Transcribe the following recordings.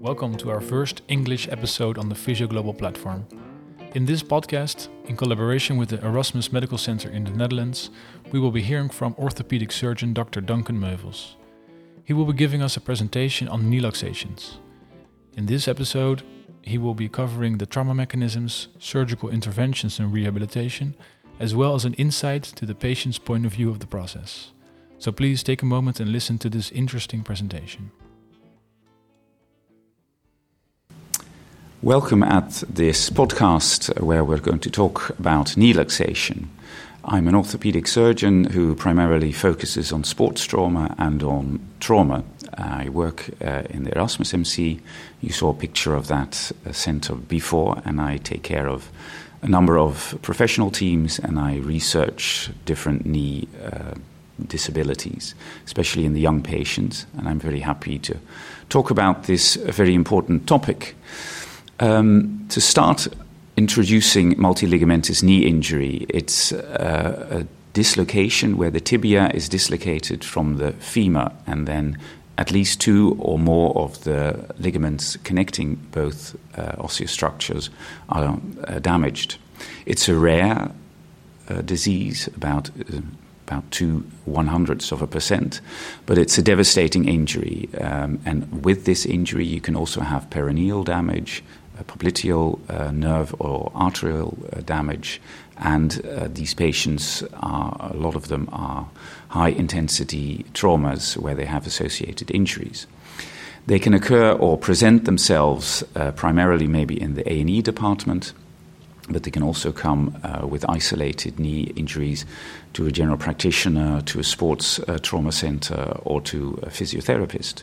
Welcome to our first English episode on the Physio Global platform. In this podcast, in collaboration with the Erasmus Medical Center in the Netherlands, we will be hearing from orthopedic surgeon Dr. Duncan Meuffels. He will be giving us a presentation on knee luxations. In this episode, he will be covering the trauma mechanisms, surgical interventions and rehabilitation, as well as an insight to the patient's point of view of the process. So please take a moment and listen to this interesting presentation. Welcome at this podcast where we're going to talk about knee luxation. I'm an orthopedic surgeon who primarily focuses on sports trauma and on trauma. I work uh, in the Erasmus MC. You saw a picture of that uh, center before, and I take care of a number of professional teams and I research different knee uh, disabilities, especially in the young patients. And I'm very happy to talk about this very important topic. Um, to start introducing multiligamentous knee injury, it's uh, a dislocation where the tibia is dislocated from the femur and then at least two or more of the ligaments connecting both uh, osteostructures are uh, damaged. It's a rare uh, disease, about uh, about two one hundredths of a percent, but it's a devastating injury. Um, and with this injury, you can also have peroneal damage, popliteal uh, nerve or arterial uh, damage, and uh, these patients are a lot of them are high intensity traumas where they have associated injuries. They can occur or present themselves uh, primarily maybe in the A&E department but they can also come uh, with isolated knee injuries to a general practitioner, to a sports uh, trauma center, or to a physiotherapist.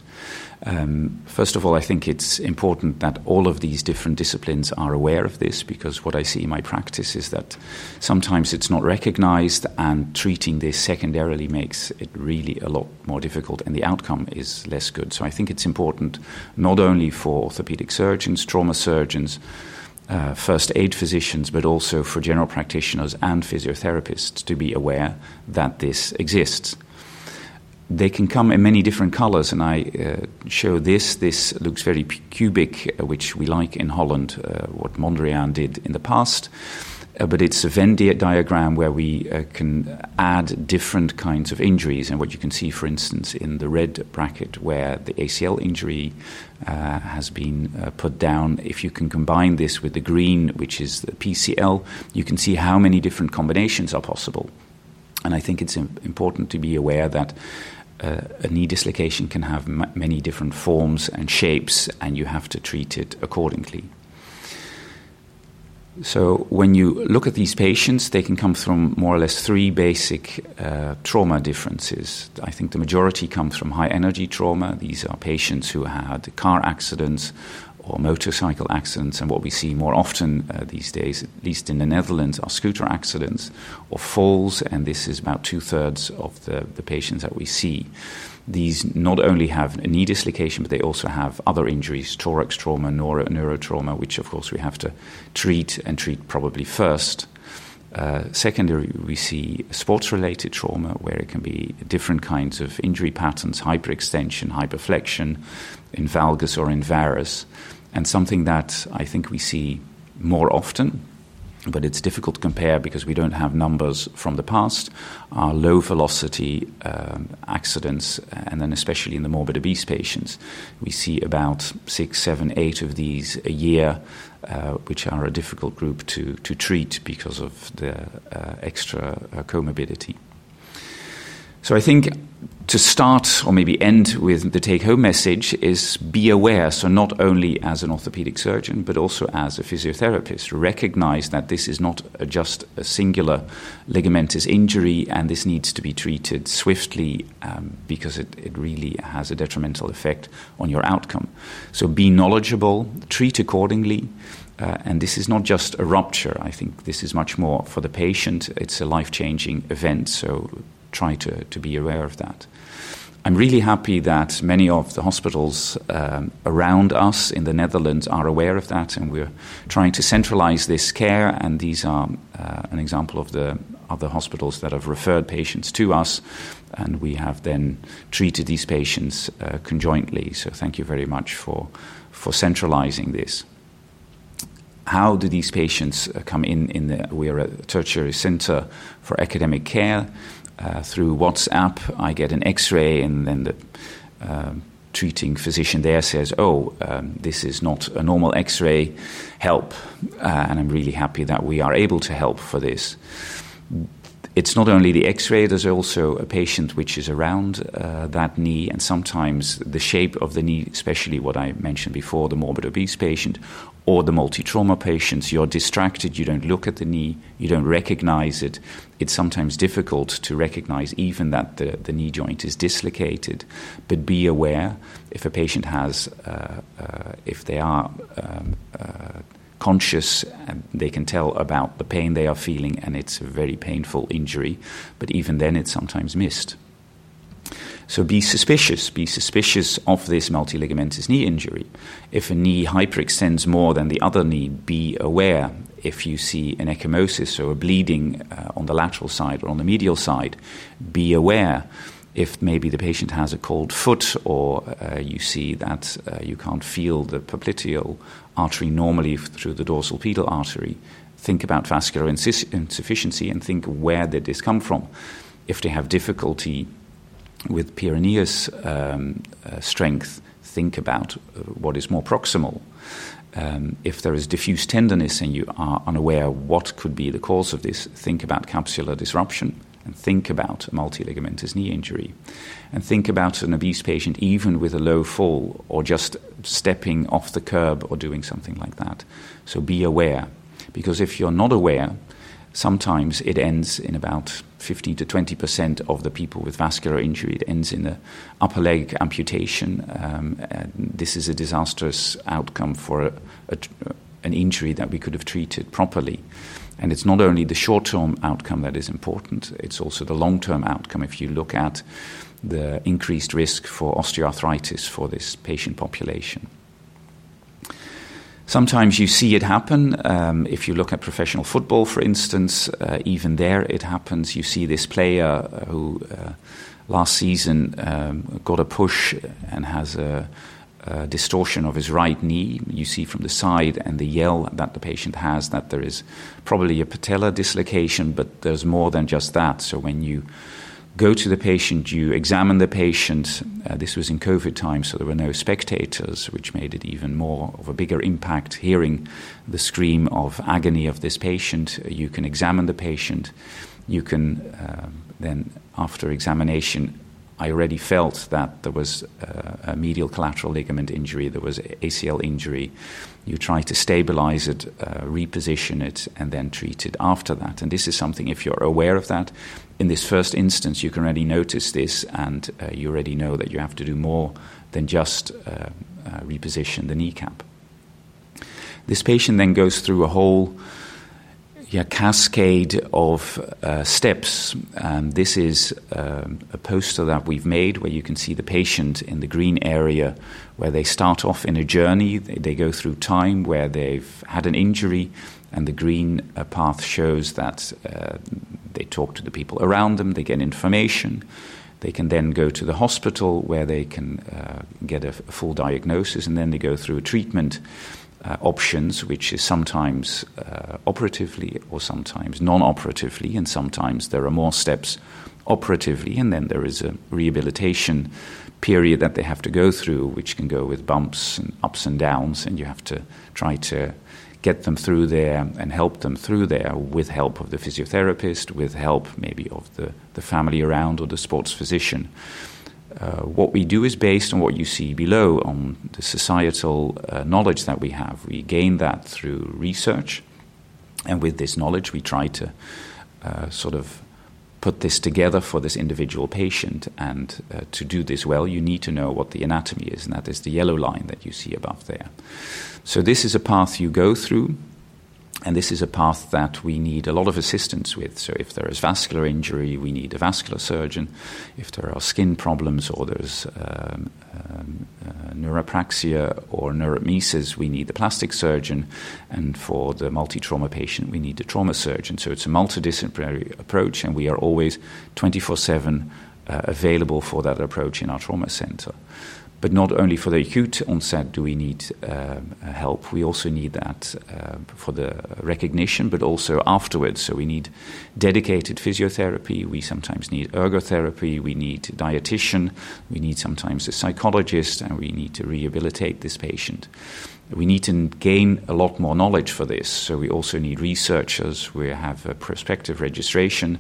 Um, first of all, I think it's important that all of these different disciplines are aware of this because what I see in my practice is that sometimes it's not recognized, and treating this secondarily makes it really a lot more difficult, and the outcome is less good. So I think it's important not only for orthopedic surgeons, trauma surgeons, uh, first aid physicians, but also for general practitioners and physiotherapists to be aware that this exists. They can come in many different colors, and I uh, show this. This looks very cubic, uh, which we like in Holland, uh, what Mondrian did in the past. Uh, but it's a Venn diagram where we uh, can add different kinds of injuries. And what you can see, for instance, in the red bracket, where the ACL injury uh, has been uh, put down, if you can combine this with the green, which is the PCL, you can see how many different combinations are possible. And I think it's important to be aware that uh, a knee dislocation can have m- many different forms and shapes, and you have to treat it accordingly. So, when you look at these patients, they can come from more or less three basic uh, trauma differences. I think the majority come from high energy trauma. These are patients who had car accidents or motorcycle accidents, and what we see more often uh, these days, at least in the Netherlands, are scooter accidents or falls, and this is about two thirds of the, the patients that we see these not only have knee dislocation, but they also have other injuries, thorax trauma, neuro, neurotrauma, which of course we have to treat and treat probably first. Uh, secondary, we see sports related trauma where it can be different kinds of injury patterns, hyperextension, hyperflexion, in valgus or in varus. And something that I think we see more often but it's difficult to compare because we don't have numbers from the past, are low velocity um, accidents, and then especially in the morbid obese patients. We see about six, seven, eight of these a year, uh, which are a difficult group to, to treat because of the uh, extra uh, comorbidity. So I think to start or maybe end with the take home message is be aware. So, not only as an orthopedic surgeon, but also as a physiotherapist, recognize that this is not a just a singular ligamentous injury and this needs to be treated swiftly um, because it, it really has a detrimental effect on your outcome. So, be knowledgeable, treat accordingly. Uh, and this is not just a rupture. I think this is much more for the patient. It's a life changing event. So try to, to be aware of that. I'm really happy that many of the hospitals um, around us in the Netherlands are aware of that, and we're trying to centralize this care. And these are uh, an example of the other hospitals that have referred patients to us, and we have then treated these patients uh, conjointly. So thank you very much for, for centralizing this. How do these patients uh, come in? In the, we are a tertiary center for academic care. Uh, through WhatsApp, I get an X-ray, and then the uh, treating physician there says, "Oh, um, this is not a normal X-ray. Help!" Uh, and I'm really happy that we are able to help for this. It's not only the X-ray; there's also a patient which is around uh, that knee, and sometimes the shape of the knee, especially what I mentioned before, the morbid obese patient, or the multi trauma patients, you're distracted, you don't look at the knee, you don't recognize it. It's sometimes difficult to recognize even that the, the knee joint is dislocated. But be aware if a patient has, uh, uh, if they are um, uh, conscious, and they can tell about the pain they are feeling, and it's a very painful injury. But even then, it's sometimes missed. So be suspicious. Be suspicious of this multiligamentous knee injury. If a knee hyperextends more than the other knee, be aware. If you see an ecchymosis or a bleeding uh, on the lateral side or on the medial side, be aware. If maybe the patient has a cold foot or uh, you see that uh, you can't feel the popliteal artery normally through the dorsal pedal artery, think about vascular insufficiency and think where did this come from. If they have difficulty with peroneus um, uh, strength, think about uh, what is more proximal. Um, if there is diffuse tenderness and you are unaware what could be the cause of this, think about capsular disruption and think about a multiligamentous knee injury. And think about an obese patient even with a low fall or just stepping off the curb or doing something like that. So be aware. Because if you're not aware, sometimes it ends in about 15 to 20 percent of the people with vascular injury. It ends in an upper leg amputation. Um, this is a disastrous outcome for a, a, an injury that we could have treated properly. And it's not only the short term outcome that is important, it's also the long term outcome. If you look at the increased risk for osteoarthritis for this patient population. Sometimes you see it happen. Um, if you look at professional football, for instance, uh, even there it happens. You see this player who uh, last season um, got a push and has a, a, distortion of his right knee. You see from the side and the yell that the patient has that there is probably a patella dislocation, but there's more than just that. So when you go to the patient, you examine the patient. Uh, this was in COVID time, so there were no spectators, which made it even more of a bigger impact. Hearing the scream of agony of this patient, you can examine the patient. You can uh, then, after examination, I already felt that there was uh, a medial collateral ligament injury, there was ACL injury. You try to stabilize it, uh, reposition it, and then treat it after that. And this is something, if you're aware of that, in this first instance, you can already notice this, and uh, you already know that you have to do more than just uh, uh, reposition the kneecap. This patient then goes through a whole yeah, cascade of uh, steps. And this is um, a poster that we've made where you can see the patient in the green area where they start off in a journey. They, they go through time where they've had an injury, and the green uh, path shows that uh, they talk to the people around them, they get information. They can then go to the hospital where they can uh, get a, full diagnosis, and then they go through a treatment uh, options, which is sometimes uh, operatively or sometimes non operatively, and sometimes there are more steps operatively, and then there is a rehabilitation period that they have to go through, which can go with bumps and ups and downs, and you have to try to get them through there and help them through there with help of the physiotherapist, with help maybe of the, the family around or the sports physician. Uh, what we do is based on what you see below, on the societal uh, knowledge that we have. We gain that through research, and with this knowledge, we try to uh, sort of put this together for this individual patient. And uh, to do this well, you need to know what the anatomy is, and that is the yellow line that you see above there. So, this is a path you go through. And this is a path that we need a lot of assistance with. So, if there is vascular injury, we need a vascular surgeon. If there are skin problems or there's um, um, uh, neuropraxia or neurotmesis, we need the plastic surgeon, and for the multi trauma patient, we need the trauma surgeon. So it's a multidisciplinary approach, and we are always 24 7 uh, available for that approach in our trauma center. But not only for the acute onset do we need um, help, we also need that uh, for the recognition, but also afterwards. So we need dedicated physiotherapy, we sometimes need ergotherapy, we need dietitian, we need sometimes a psychologist, and we need to rehabilitate this patient. We need to gain a lot more knowledge for this, so we also need researchers, we have a prospective registration.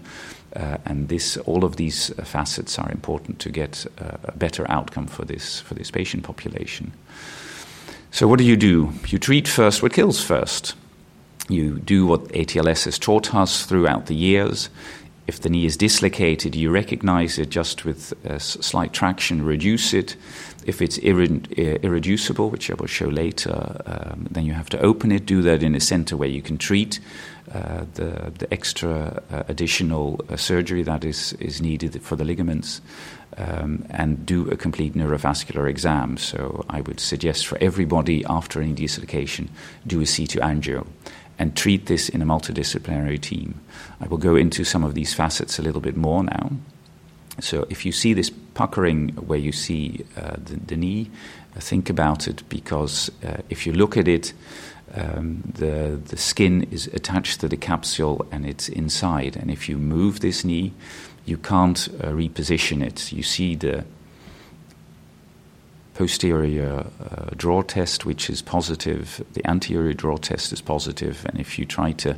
Uh, and this, all of these uh, facets are important to get uh, a better outcome for this for this patient population. So, what do you do? You treat first what kills first. You do what ATLS has taught us throughout the years. If the knee is dislocated, you recognize it just with slight traction, reduce it. If it's irreducible, which I will show later, um, then you have to open it. Do that in a center where you can treat. Uh, the, the extra uh, additional uh, surgery that is, is needed for the ligaments um, and do a complete neurovascular exam. So I would suggest for everybody after any dislocation, do a CT angio and treat this in a multidisciplinary team. I will go into some of these facets a little bit more now. So if you see this puckering where you see uh, the, the, knee, uh, think about it because uh, if you look at it, um, the, the skin is attached to the capsule and it's inside. And if you move this knee, you can't uh, reposition it. You see the posterior uh, drawer test, which is positive, the anterior drawer test is positive, and if you try to,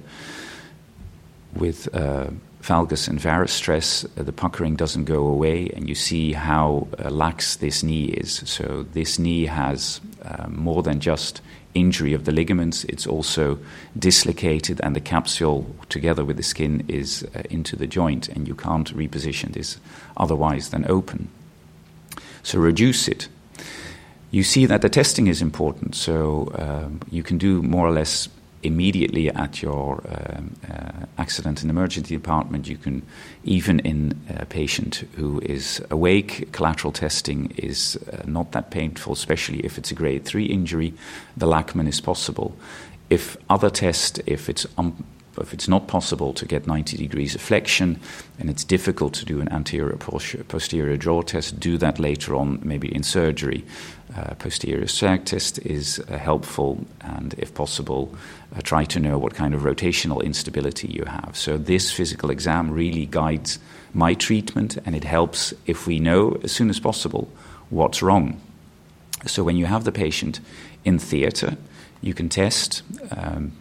with uh, valgus and varus stress, uh, the puckering doesn't go away, and you see how uh, lax this knee is. So, this knee has uh, more than just injury of the ligaments. It's also dislocated, and the capsule, together with the skin, is uh, into the joint, and you can't reposition this otherwise than open. So reduce it. You see that the testing is important, so um, you can do more or less immediately at your um, uh, accident and emergency department. You can, even in a patient who is awake, collateral testing is uh, not that painful, especially if it's a grade 3 injury. The Lachman is possible. If other tests, if it's um, if it's not possible to get 90 degrees of flexion and it's difficult to do an anterior posterior drawer test, do that later on, maybe in surgery. Uh, posterior sag test is uh, helpful, and if possible, uh, try to know what kind of rotational instability you have. So, this physical exam really guides my treatment, and it helps if we know as soon as possible what's wrong. So, when you have the patient in theatre, you can test. Um,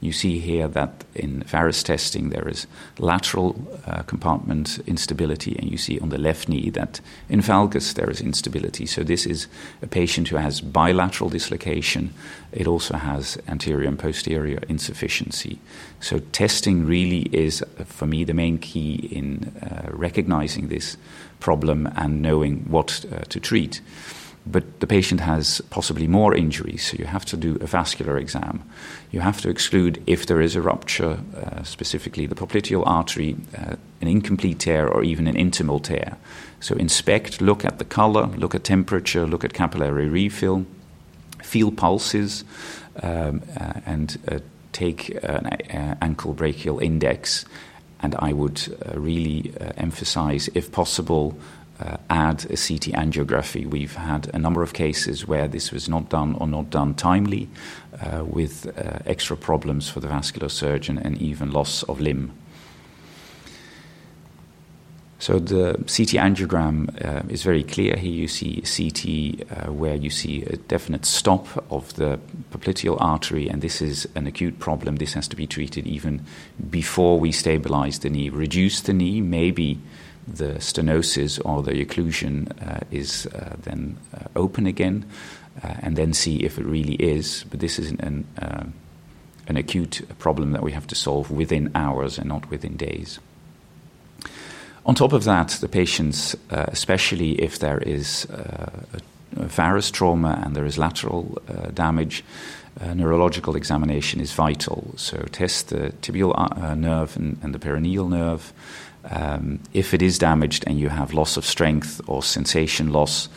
you see here that in varus testing there is lateral uh, compartment instability, and you see on the left knee that in valgus there is instability. So, this is a patient who has bilateral dislocation. It also has anterior and posterior insufficiency. So, testing really is, for me, the main key in uh, recognizing this problem and knowing what uh, to treat but the patient has possibly more injuries, so you have to do a vascular exam. You have to exclude if there is a rupture, uh, specifically the popliteal artery, uh, an incomplete tear, or even an intimal tear. So inspect, look at the color, look at temperature, look at capillary refill, feel pulses, um, uh, and uh, take an uh, ankle brachial index. And I would uh, really emphasize, if possible, uh, add a CT angiography. We've had a number of cases where this was not done or not done timely, uh, with uh, extra problems for the vascular surgeon and even loss of limb. So the CT angiogram uh, is very clear. Here you see CT uh, where you see a definite stop of the popliteal artery, and this is an acute problem. This has to be treated even before we stabilize the knee, reduce the knee, maybe the stenosis or the occlusion uh, is uh, then uh, open again, uh, and then see if it really is. But this is an, an, an acute problem that we have to solve within hours and not within days. On top of that, the patients, uh, especially if there is uh, a, a varus trauma and there is lateral uh, damage, neurological examination is vital. So, test the tibial nerve and, and, the peroneal nerve, um, if it is damaged and you have loss of strength or sensation loss,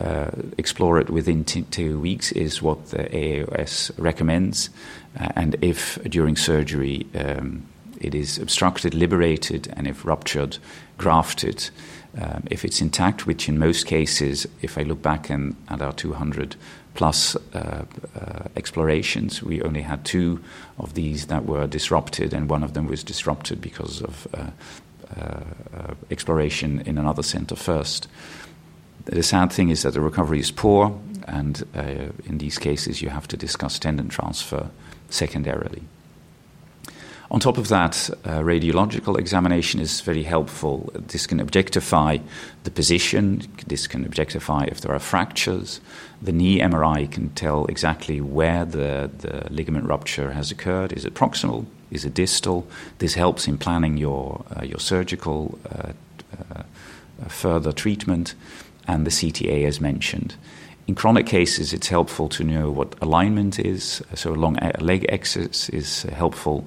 uh, explore it within t- two weeks is what the AAOS recommends. Uh, and if during surgery um, it is obstructed, liberated, and if ruptured, grafted, um, if it's intact, which in most cases, if I look back in, at our 200 plus uh, uh, explorations, we only had two of these that were disrupted, and one of them was disrupted because of uh exploration in another center first. The sad thing is that the recovery is poor, and uh, in these cases, you have to discuss tendon transfer secondarily. On top of that, uh, radiological examination is very helpful. This can objectify the position, this can objectify if there are fractures. The knee MRI can tell exactly where the, the ligament rupture has occurred. Is it proximal? Is a distal? This helps in planning your, uh, your surgical uh, uh further treatment, and the CTA as mentioned. In chronic cases, it's helpful to know what alignment is, so a long leg axis is helpful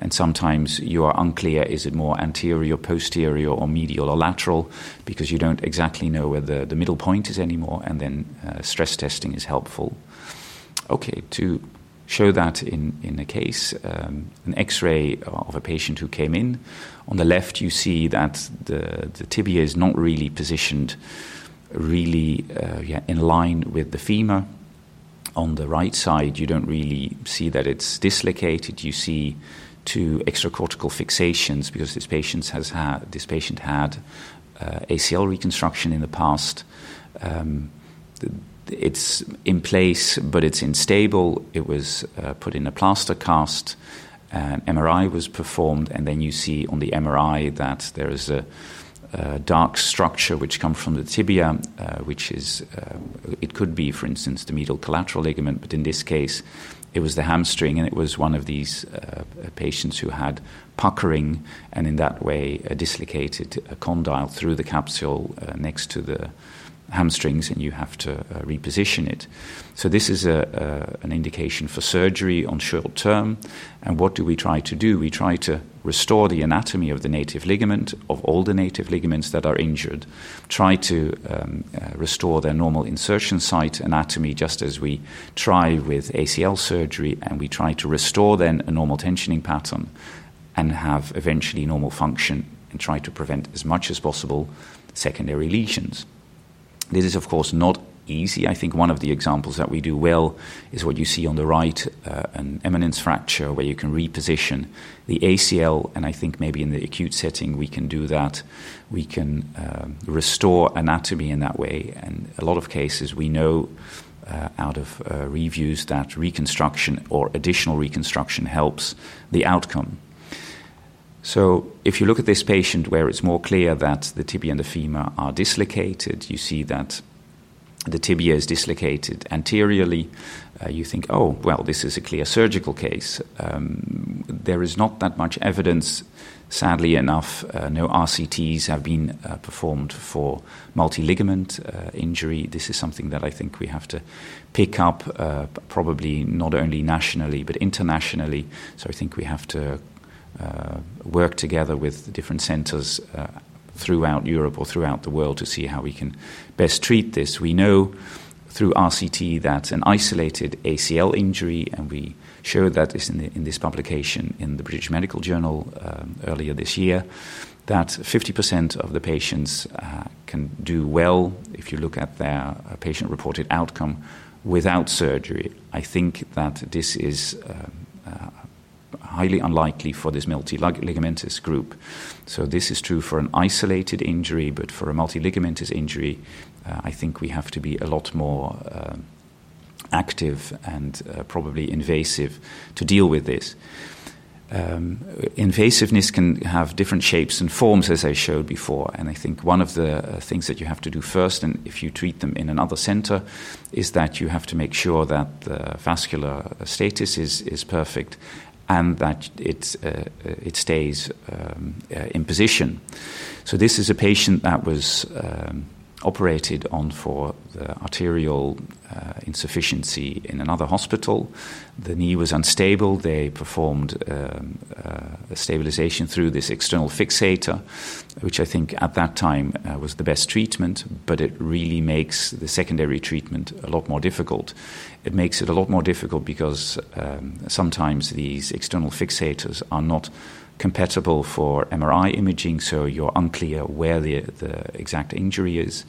and sometimes you are unclear is it more anterior, posterior, or medial or lateral because you don't exactly know where the, the middle point is anymore, and then uh, stress testing is helpful. Okay, to show that in, in a case, um, an x ray of a patient who came in. On the left, you see that the, the tibia is not really positioned really uh, yeah, in line with the femur. On the right side, you don't really see that it's dislocated. You see two extracortical fixations because this patient has had this patient had uh, ACL reconstruction in the past. Um, it's in place, but it's unstable. It was uh, put in a plaster cast. An MRI was performed, and then you see on the MRI that there is a, a dark structure which comes from the tibia, uh, which is uh, it could be, for instance, the medial collateral ligament, but in this case, it was the hamstring, and it was one of these uh, patients who had puckering and in that way dislocated a condyle through the capsule uh, next to the hamstrings, and you have to uh, reposition it. So this is a, a, an indication for surgery on short term. And what do we try to do? We try to restore the anatomy of the native ligament, of all the native ligaments that are injured, try to um, uh, restore their normal insertion site anatomy, just as we try with ACL surgery, and we try to restore then a normal tensioning pattern and have eventually normal function and try to prevent as much as possible secondary lesions. This is, of course, not easy. I think one of the examples that we do well is what you see on the right uh, an eminence fracture where you can reposition the ACL, and I think maybe in the acute setting we can do that. We can uh, restore anatomy in that way, and a lot of cases we know. Uh, out of uh, reviews, that reconstruction or additional reconstruction helps the outcome. So, if you look at this patient where it's more clear that the tibia and the femur are dislocated, you see that the tibia is dislocated anteriorly. Uh, you think, oh, well, this is a clear surgical case. Um, there is not that much evidence, sadly enough. Uh, no RCTs have been uh, performed for multi ligament uh, injury. This is something that I think we have to pick up, uh, probably not only nationally but internationally. So I think we have to work together with different centers uh, throughout Europe or throughout the world to see how we can best treat this. We know through RCT that an isolated ACL injury, and we showed that in, the, in this publication in the British Medical Journal um, earlier this year, that 50% of the patients uh, can do well if you look at their uh, patient reported outcome without surgery. I think that this is um, uh, highly unlikely for this multiligamentous group. So this is true for an isolated injury, but for a multiligamentous injury, uh, I think we have to be a lot more uh, active and uh, probably invasive to deal with this. Um, invasiveness can have different shapes and forms, as I showed before. And I think one of the uh, things that you have to do first, and if you treat them in another center, is that you have to make sure that the vascular status is, is perfect and that it, uh, it stays um, uh, in position. So, this is a patient that was um, operated on for the arterial uh, insufficiency in another hospital. The knee was unstable. They performed um, uh, stabilization through this external fixator, which I think at that time uh, was the best treatment, but it really makes the secondary treatment a lot more difficult. It makes it a lot more difficult because um, sometimes these external fixators are not compatible for MRI imaging, so you're unclear where the, the exact injury is,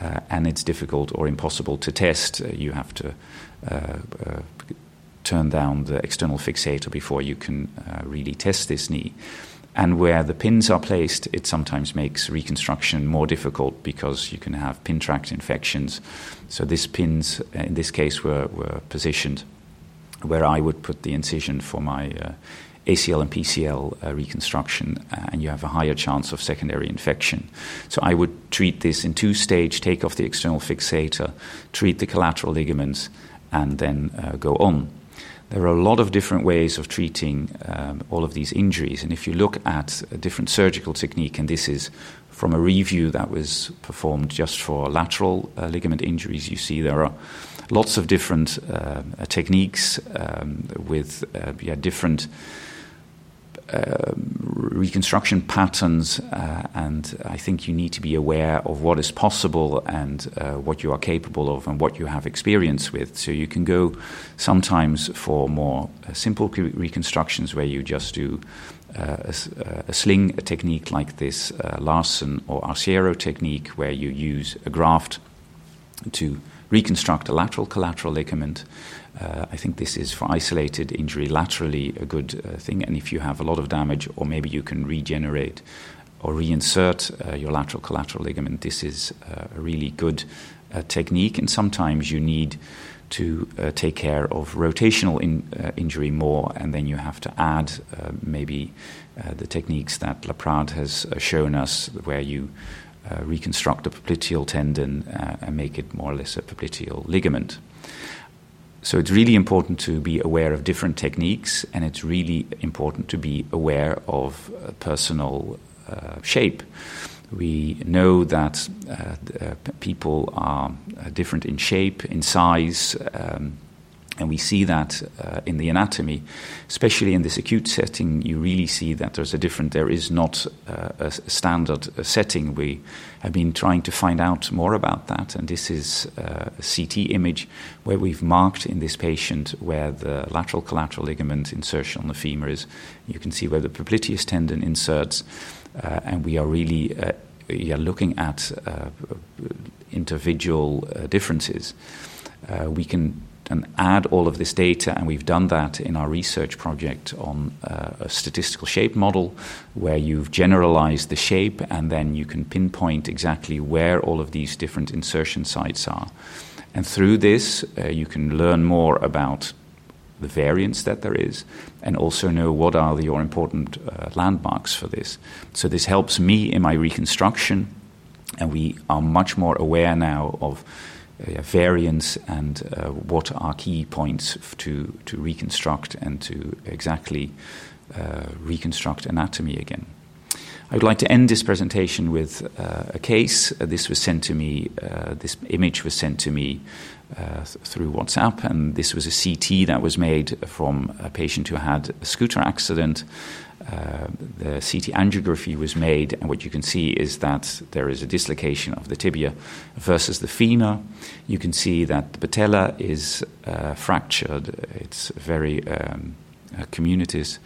uh, and it's difficult or impossible to test. Uh, you have to uh, uh turn down the external fixator before you can really test this knee. And where the pins are placed, it sometimes makes reconstruction more difficult because you can have pin tract infections. So these pins, in this case, were, were positioned where I would put the incision for my uh, ACL and PCL uh, reconstruction, uh, and you have a higher chance of secondary infection. So I would treat this in two stage: take off the external fixator, treat the collateral ligaments, and then uh, go on. There are a lot of different ways of treating um, all of these injuries, and if you look at a different surgical technique, and this is from a review that was performed just for lateral uh, ligament injuries, you see there are lots of different uh, techniques um, with uh, yeah, different uh, reconstruction patterns, uh, and I think you need to be aware of what is possible and uh, what you are capable of and what you have experience with. So you can go sometimes for more uh, simple reconstructions where you just do uh, a, a, sling technique like this Larson or Arciero technique, where you use a graft to reconstruct a lateral collateral ligament. Uh, I think this is for isolated injury laterally a good uh, thing. And if you have a lot of damage, or maybe you can regenerate or reinsert uh, your lateral collateral ligament, this is uh, a really good uh, technique. And sometimes you need to uh, take care of rotational in, injury more, and then you have to add maybe the techniques that Laprade has shown us, where you uh, reconstruct a popliteal tendon uh, and make it more or less a popliteal ligament. So it's really important to be aware of different techniques, and it's really important to be aware of uh, personal uh, shape. We know that uh, uh people are different in shape, in size, um, and we see that uh, in the anatomy, especially in this acute setting, you really see that there's a different, there is not uh, a standard uh, setting. We have been trying to find out more about that, and this is uh, a CT image where we've marked in this patient where the lateral collateral ligament insertion on the femur is. You can see where the popliteus tendon inserts, uh, and we are really uh, yeah, looking at individual differences. we can add all of this data, and we've done that in our research project on uh, a statistical shape model where you've generalized the shape and then you can pinpoint exactly where all of these different insertion sites are. And through this, uh, you can learn more about the variance that there is and also know what are your important uh, landmarks for this. So, this helps me in my reconstruction, and we are much more aware now of uh, variance and uh, what are key points to, to reconstruct and to exactly uh, reconstruct anatomy again. I would like to end this presentation with uh, a case. Uh, this was sent to me, uh, this image was sent to me th- through WhatsApp, and this was a CT that was made from a patient who had a scooter accident uh, the CT angiography was made, and what you can see is that there is a dislocation of the tibia versus the femur. You can see that the patella is uh, fractured, it's very um, uh, comminuted.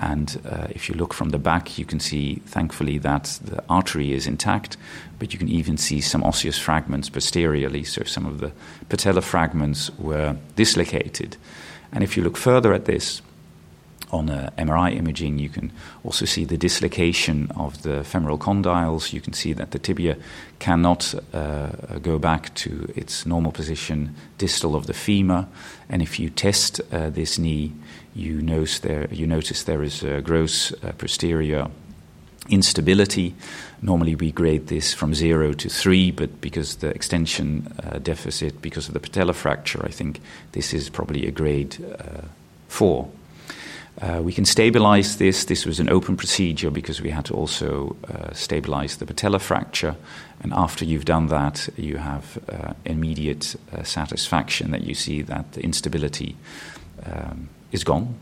And uh, if you look from the back, you can see, thankfully, that the artery is intact, but you can even see some osseous fragments posteriorly. So some of the patella fragments were dislocated. And if you look further at this, on uh, MRI imaging, you can also see the dislocation of the femoral condyles. You can see that the tibia cannot uh, go back to its normal position distal of the femur. And if you test uh, this knee, you notice there, you notice there is a gross uh, posterior instability. Normally, we grade this from zero to three, but because the extension uh, deficit, because of the patella fracture, I think this is probably a grade uh, four. Uh, we can stabilize this. This was an open procedure because we had to also uh, stabilize the patella fracture. And after you've done that, you have uh, immediate uh, satisfaction that you see that the instability um, is gone.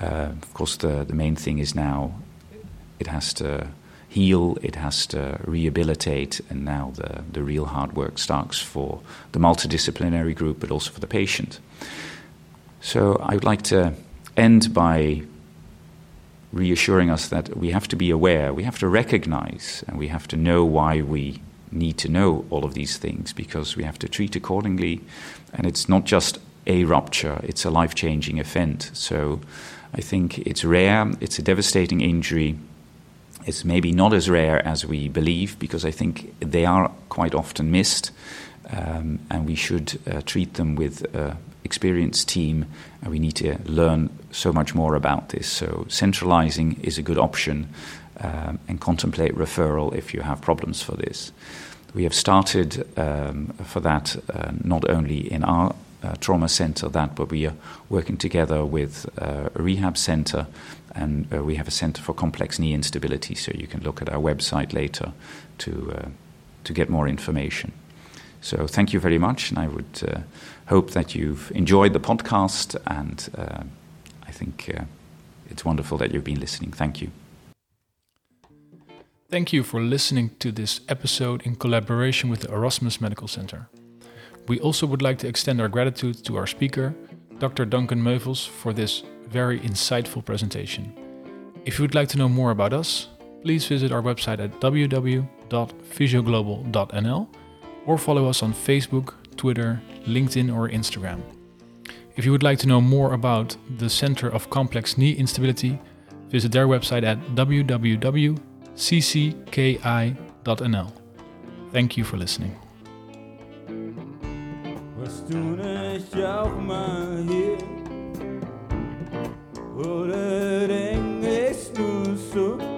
Uh, of course, the, the main thing is now it has to heal, it has to rehabilitate, and now the, the real hard work starts for the multidisciplinary group, but also for the patient. So I would like to end by reassuring us that we have to be aware, we have to recognize, and we have to know why we need to know all of these things because we have to treat accordingly. And it's not just a rupture, it's a life changing event. So I think it's rare, it's a devastating injury. It's maybe not as rare as we believe because I think they are quite often missed, um, and we should uh, treat them with uh, experienced team, and we need to learn so much more about this. So, centralizing is a good option, um, and contemplate referral if you have problems for this. We have started um, for that uh, not only in our uh, trauma center, that, but we are working together with uh, a rehab center, and uh, we have a center for complex knee instability. So you can look at our website later to uh, to get more information. So thank you very much, and I would uh, hope that you've enjoyed the podcast, and uh, I think it's wonderful that you've been listening. Thank you. Thank you for listening to this episode in collaboration with the Erasmus Medical Center. We also would like to extend our gratitude to our speaker, Dr. Duncan Meuffels, for this very insightful presentation. If you would like to know more about us, please visit our website at www.physioglobal.nl or follow us on Facebook, Twitter, LinkedIn, or Instagram. If you would like to know more about the Center of Complex Knee Instability, visit their website at www.ccki.nl. Thank you for listening. Warst du nicht auch mal hier? Oder denkst du so?